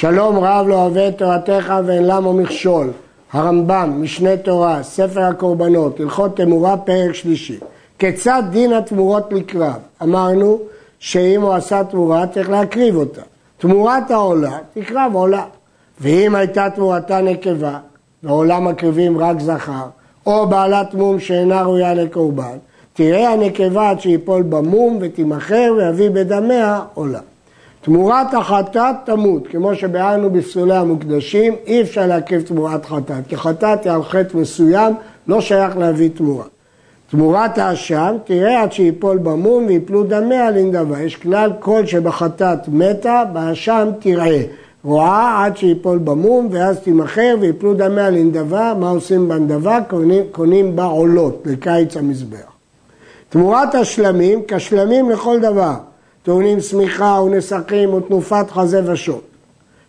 שלום רב לא אוהב את תורתך ואין למו מכשול. הרמב"ם, משנה תורה, ספר הקורבנות, הלכות תמורה, פרק שלישי. כיצד דין התמורות לקרב? אמרנו שאם הוא עשה תמורה צריך להקריב אותה. תמורת העולה, תקרב עולה. ואם הייתה תמורתה נקבה, בעולם מקריבים רק זכר, או בעלת מום שאינה ראויה לקורבן, תראה הנקבה עד שיפול במום ותימכר ויביא בדמיה עולה. תמורת החטאת תמות, כמו שביארנו בפסולי המוקדשים, אי אפשר להקריב תמורת חטאת, כי חטאת היא על חטא מסוים, לא שייך להביא תמורה. תמורת האשם, תראה עד שיפול במום ויפלו דמיה לנדבה. יש כלל כל שבחטאת מתה, באשם תראה. רואה עד שיפול במום, ואז תימכר ויפלו דמיה לנדבה. מה עושים בנדבה? קונים, קונים בה עולות לקיץ המזבח. תמורת השלמים, כשלמים לכל דבר. טעונים שמיכה ונסכים ותנופת חזה ושון.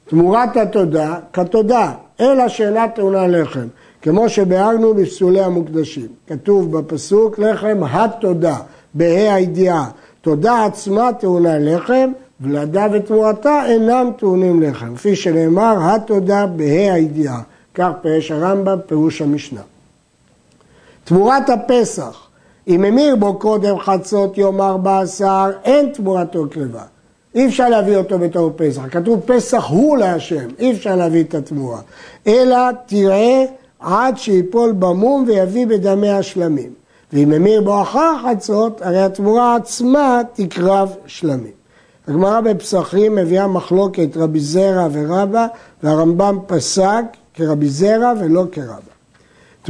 תמורת התודה, כתודה, אלא שאינה טעונה לחם, כמו שביארנו בפסולי המוקדשים. כתוב בפסוק לחם התודה, בה"א הידיעה. תודה עצמה טעונה לחם, ולדה ותמורתה אינם טעונים לחם, כפי שנאמר התודה בה"א הידיעה. כך פירש הרמב"ם, פירוש המשנה. תמורת הפסח, אם המיר בו קודם חצות יום ארבע עשר, אין תמורתו קרבה. אי אפשר להביא אותו בתור פסח. כתוב פסח הוא להשם, אי אפשר להביא את התמורה. אלא תראה עד שיפול במום ויביא בדמי השלמים. ואם המיר בו אחר חצות, הרי התמורה עצמה תקרב שלמים. הגמרא בפסחים מביאה מחלוקת רבי זרע ורבא, והרמב"ם פסק כרבי זרע ולא כרבא.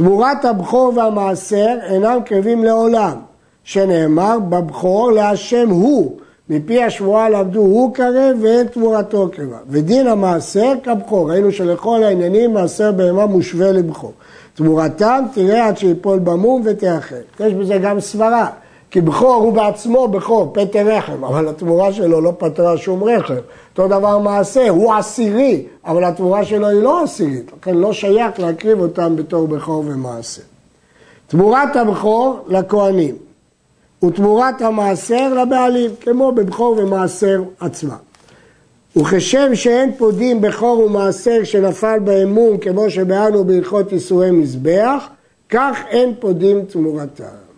תמורת הבכור והמעשר אינם קרבים לעולם, שנאמר בבכור להשם הוא, מפי השבועה למדו הוא קרב ואין תמורתו קרבה. ודין המעשר כבכור, ראינו שלכל העניינים מעשר בהמה מושווה לבכור. תמורתם תראה עד שיפול במום ותאחר. יש בזה גם סברה. כי בכור הוא בעצמו בכור, פטר רחם, אבל התמורה שלו לא פטרה שום רחם. אותו דבר מעשר, הוא עשירי, אבל התמורה שלו היא לא עשירית, לכן לא שייך להקריב אותם בתור בכור ומעשר. תמורת הבכור לכהנים, ותמורת המעשר לבעלים, כמו בבכור ומעשר עצמם. וכשם שאין פודים בכור ומעשר שנפל בהם מום, כמו שביארנו בהלכות איסורי מזבח, כך אין פודים תמורתם.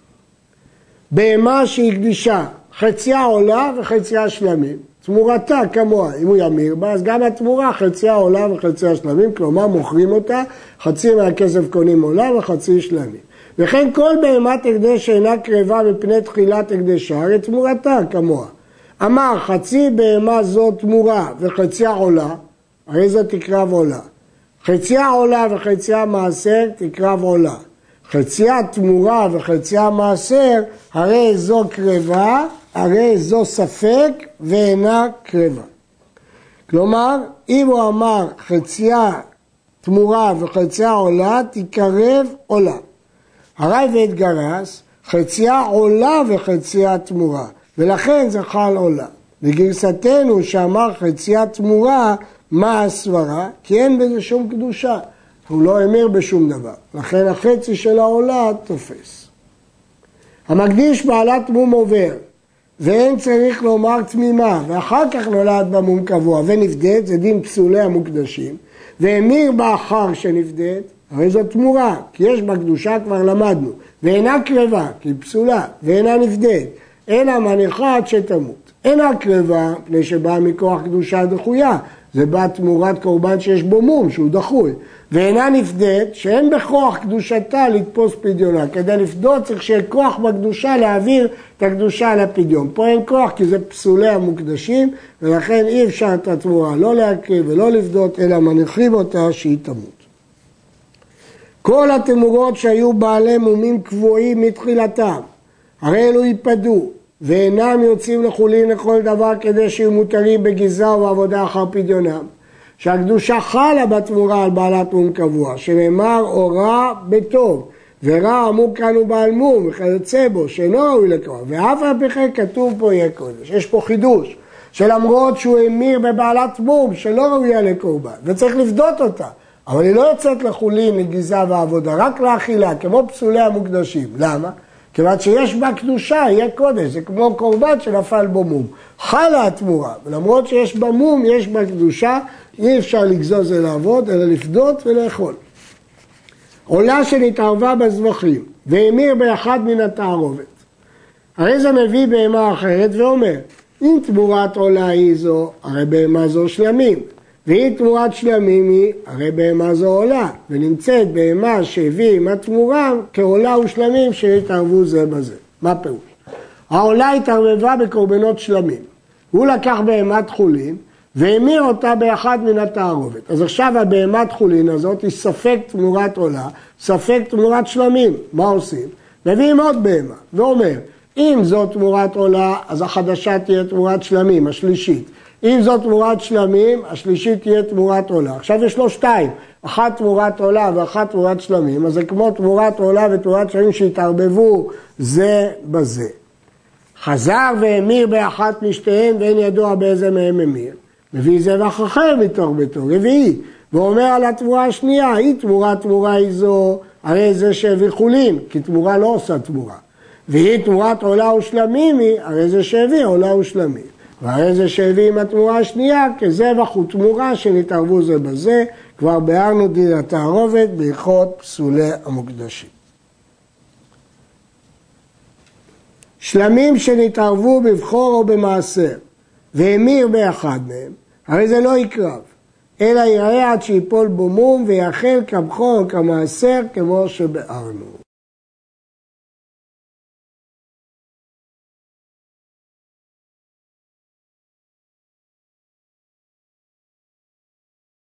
בהמה שהיא קדישה, חציה עולה וחציה שלמים. תמורתה כמוה, אם הוא ימיר בה, אז גם התמורה חציה עולה וחציה שלמים, כלומר מוכרים אותה, חצי מהכסף קונים עולה וחצי שלמים. וכן כל בהמת הקדש שאינה קרבה מפני תחילת הקדשה, הרי תמורתה כמוה. אמר חצי בהמה זו תמורה וחציה עולה, הרי זו תקרב עולה. חציה עולה וחציה מעשר תקרב עולה. חציה תמורה וחציה מעשר, הרי זו קרבה, הרי זו ספק ואינה קרבה. כלומר, אם הוא אמר חציה תמורה וחציה עולה, תקרב עולה. הרייבד גרס, חציה עולה וחציה תמורה, ולכן זה חל עולה. בגרסתנו שאמר חציה תמורה, מה הסברה? כי אין בזה שום קדושה. הוא לא המיר בשום דבר, לכן החצי של העולה תופס. המקדיש בעלת מום עובר, ואין צריך לומר תמימה, ואחר כך נולד בה מום קבוע ונפדית, זה דין פסולי המוקדשים, והמיר בה אחר שנפדית, הרי זו תמורה, כי יש בה קדושה כבר למדנו, ואינה קרבה, כי היא פסולה, ואינה נפדית, אלא מניחה עד שתמות. אינה קרבה, מפני שבאה מכוח קדושה דחויה, זה בא תמורת קורבן שיש בו מום, שהוא דחוי. ואינה נפדית, שאין בכוח קדושתה לתפוס פדיונה. כדי לפדות צריך שיהיה כוח בקדושה להעביר את הקדושה לפדיון. פה אין כוח כי זה פסולי המוקדשים, ולכן אי אפשר את התמורה לא להקריב ולא לפדות, אלא מניחים אותה שהיא תמות. כל התמורות שהיו בעלי מומים קבועים מתחילתם, הרי אלו ייפדו, ואינם יוצאים לחולין לכל דבר כדי שיהיו מותרים בגזרה ובעבודה אחר פדיונם. שהקדושה חלה בתמורה על בעלת מום קבוע, שנאמר אורה בטוב, ורע אמור כאן הוא בעל מום וכיוצא בו, שאינו ראוי לקרוא, ואף על פי כן כתוב פה יהיה קודש. יש פה חידוש, שלמרות שהוא המיר בבעלת מום שלא ראויה לקורבן, וצריך לפדות אותה, אבל היא לא יוצאת לחולין, לגזעה ועבודה, רק לאכילה, כמו פסולי המוקדשים. למה? כיוון שיש בה קדושה, יהיה קודש, זה כמו קורבן שנפל בו מום. חלה התמורה, ולמרות שיש בה מום, יש בה קדושה, אי אפשר לגזוז ולעבוד, אלא לפדות ולאכול. עולה שנתערבה בזבחים, והמיר באחד מן התערובת. הרי זה מביא בהמה אחרת ואומר, אם תמורת עולה היא זו, הרי בהמה זו שלמים. ואם תמורת שלמים היא, הרי בהמה זו עולה, ונמצאת בהמה שהביא עם התמורה כעולה ושלמים שהתערבו זה בזה. מה פירוש? העולה התערבבה בקורבנות שלמים. הוא לקח בהמת חולין והמיר אותה באחד מן התערובת. אז עכשיו הבהמת חולין הזאת היא ספק תמורת עולה, ספק תמורת שלמים. מה עושים? מביאים עוד בהמה ואומר, אם זו תמורת עולה, אז החדשה תהיה תמורת שלמים, השלישית. אם זו תמורת שלמים, השלישית תהיה תמורת עולה. עכשיו יש לו שתיים, אחת תמורת עולה ואחת תמורת שלמים, אז זה כמו תמורת עולה ותמורת שלמים שהתערבבו זה בזה. חזר והמיר באחת משתיהן ואין ידוע באיזה מהם המיר. מביא זבח אחר מתוך ביתו, רביעי, ואומר על התמורה השנייה, היא תמורה תמורה היא זו, הרי זה שהביא חולין, כי תמורה לא עושה תמורה. והיא תמורת עולה ושלמים היא, הרי זה שהביא עולה ושלמים. והרי זה שהביא עם התמורה השנייה, כזבח ותמורה שנתערבו זה בזה, כבר ביארנו דין התערובת בהלכות פסולי המוקדשים. שלמים שנתערבו בבחור או במעשר, והמיר באחד מהם, הרי זה לא יקרב, אלא יראה עד שיפול בו מום ויאכל כבכור או כמעשר כמו שביארנו.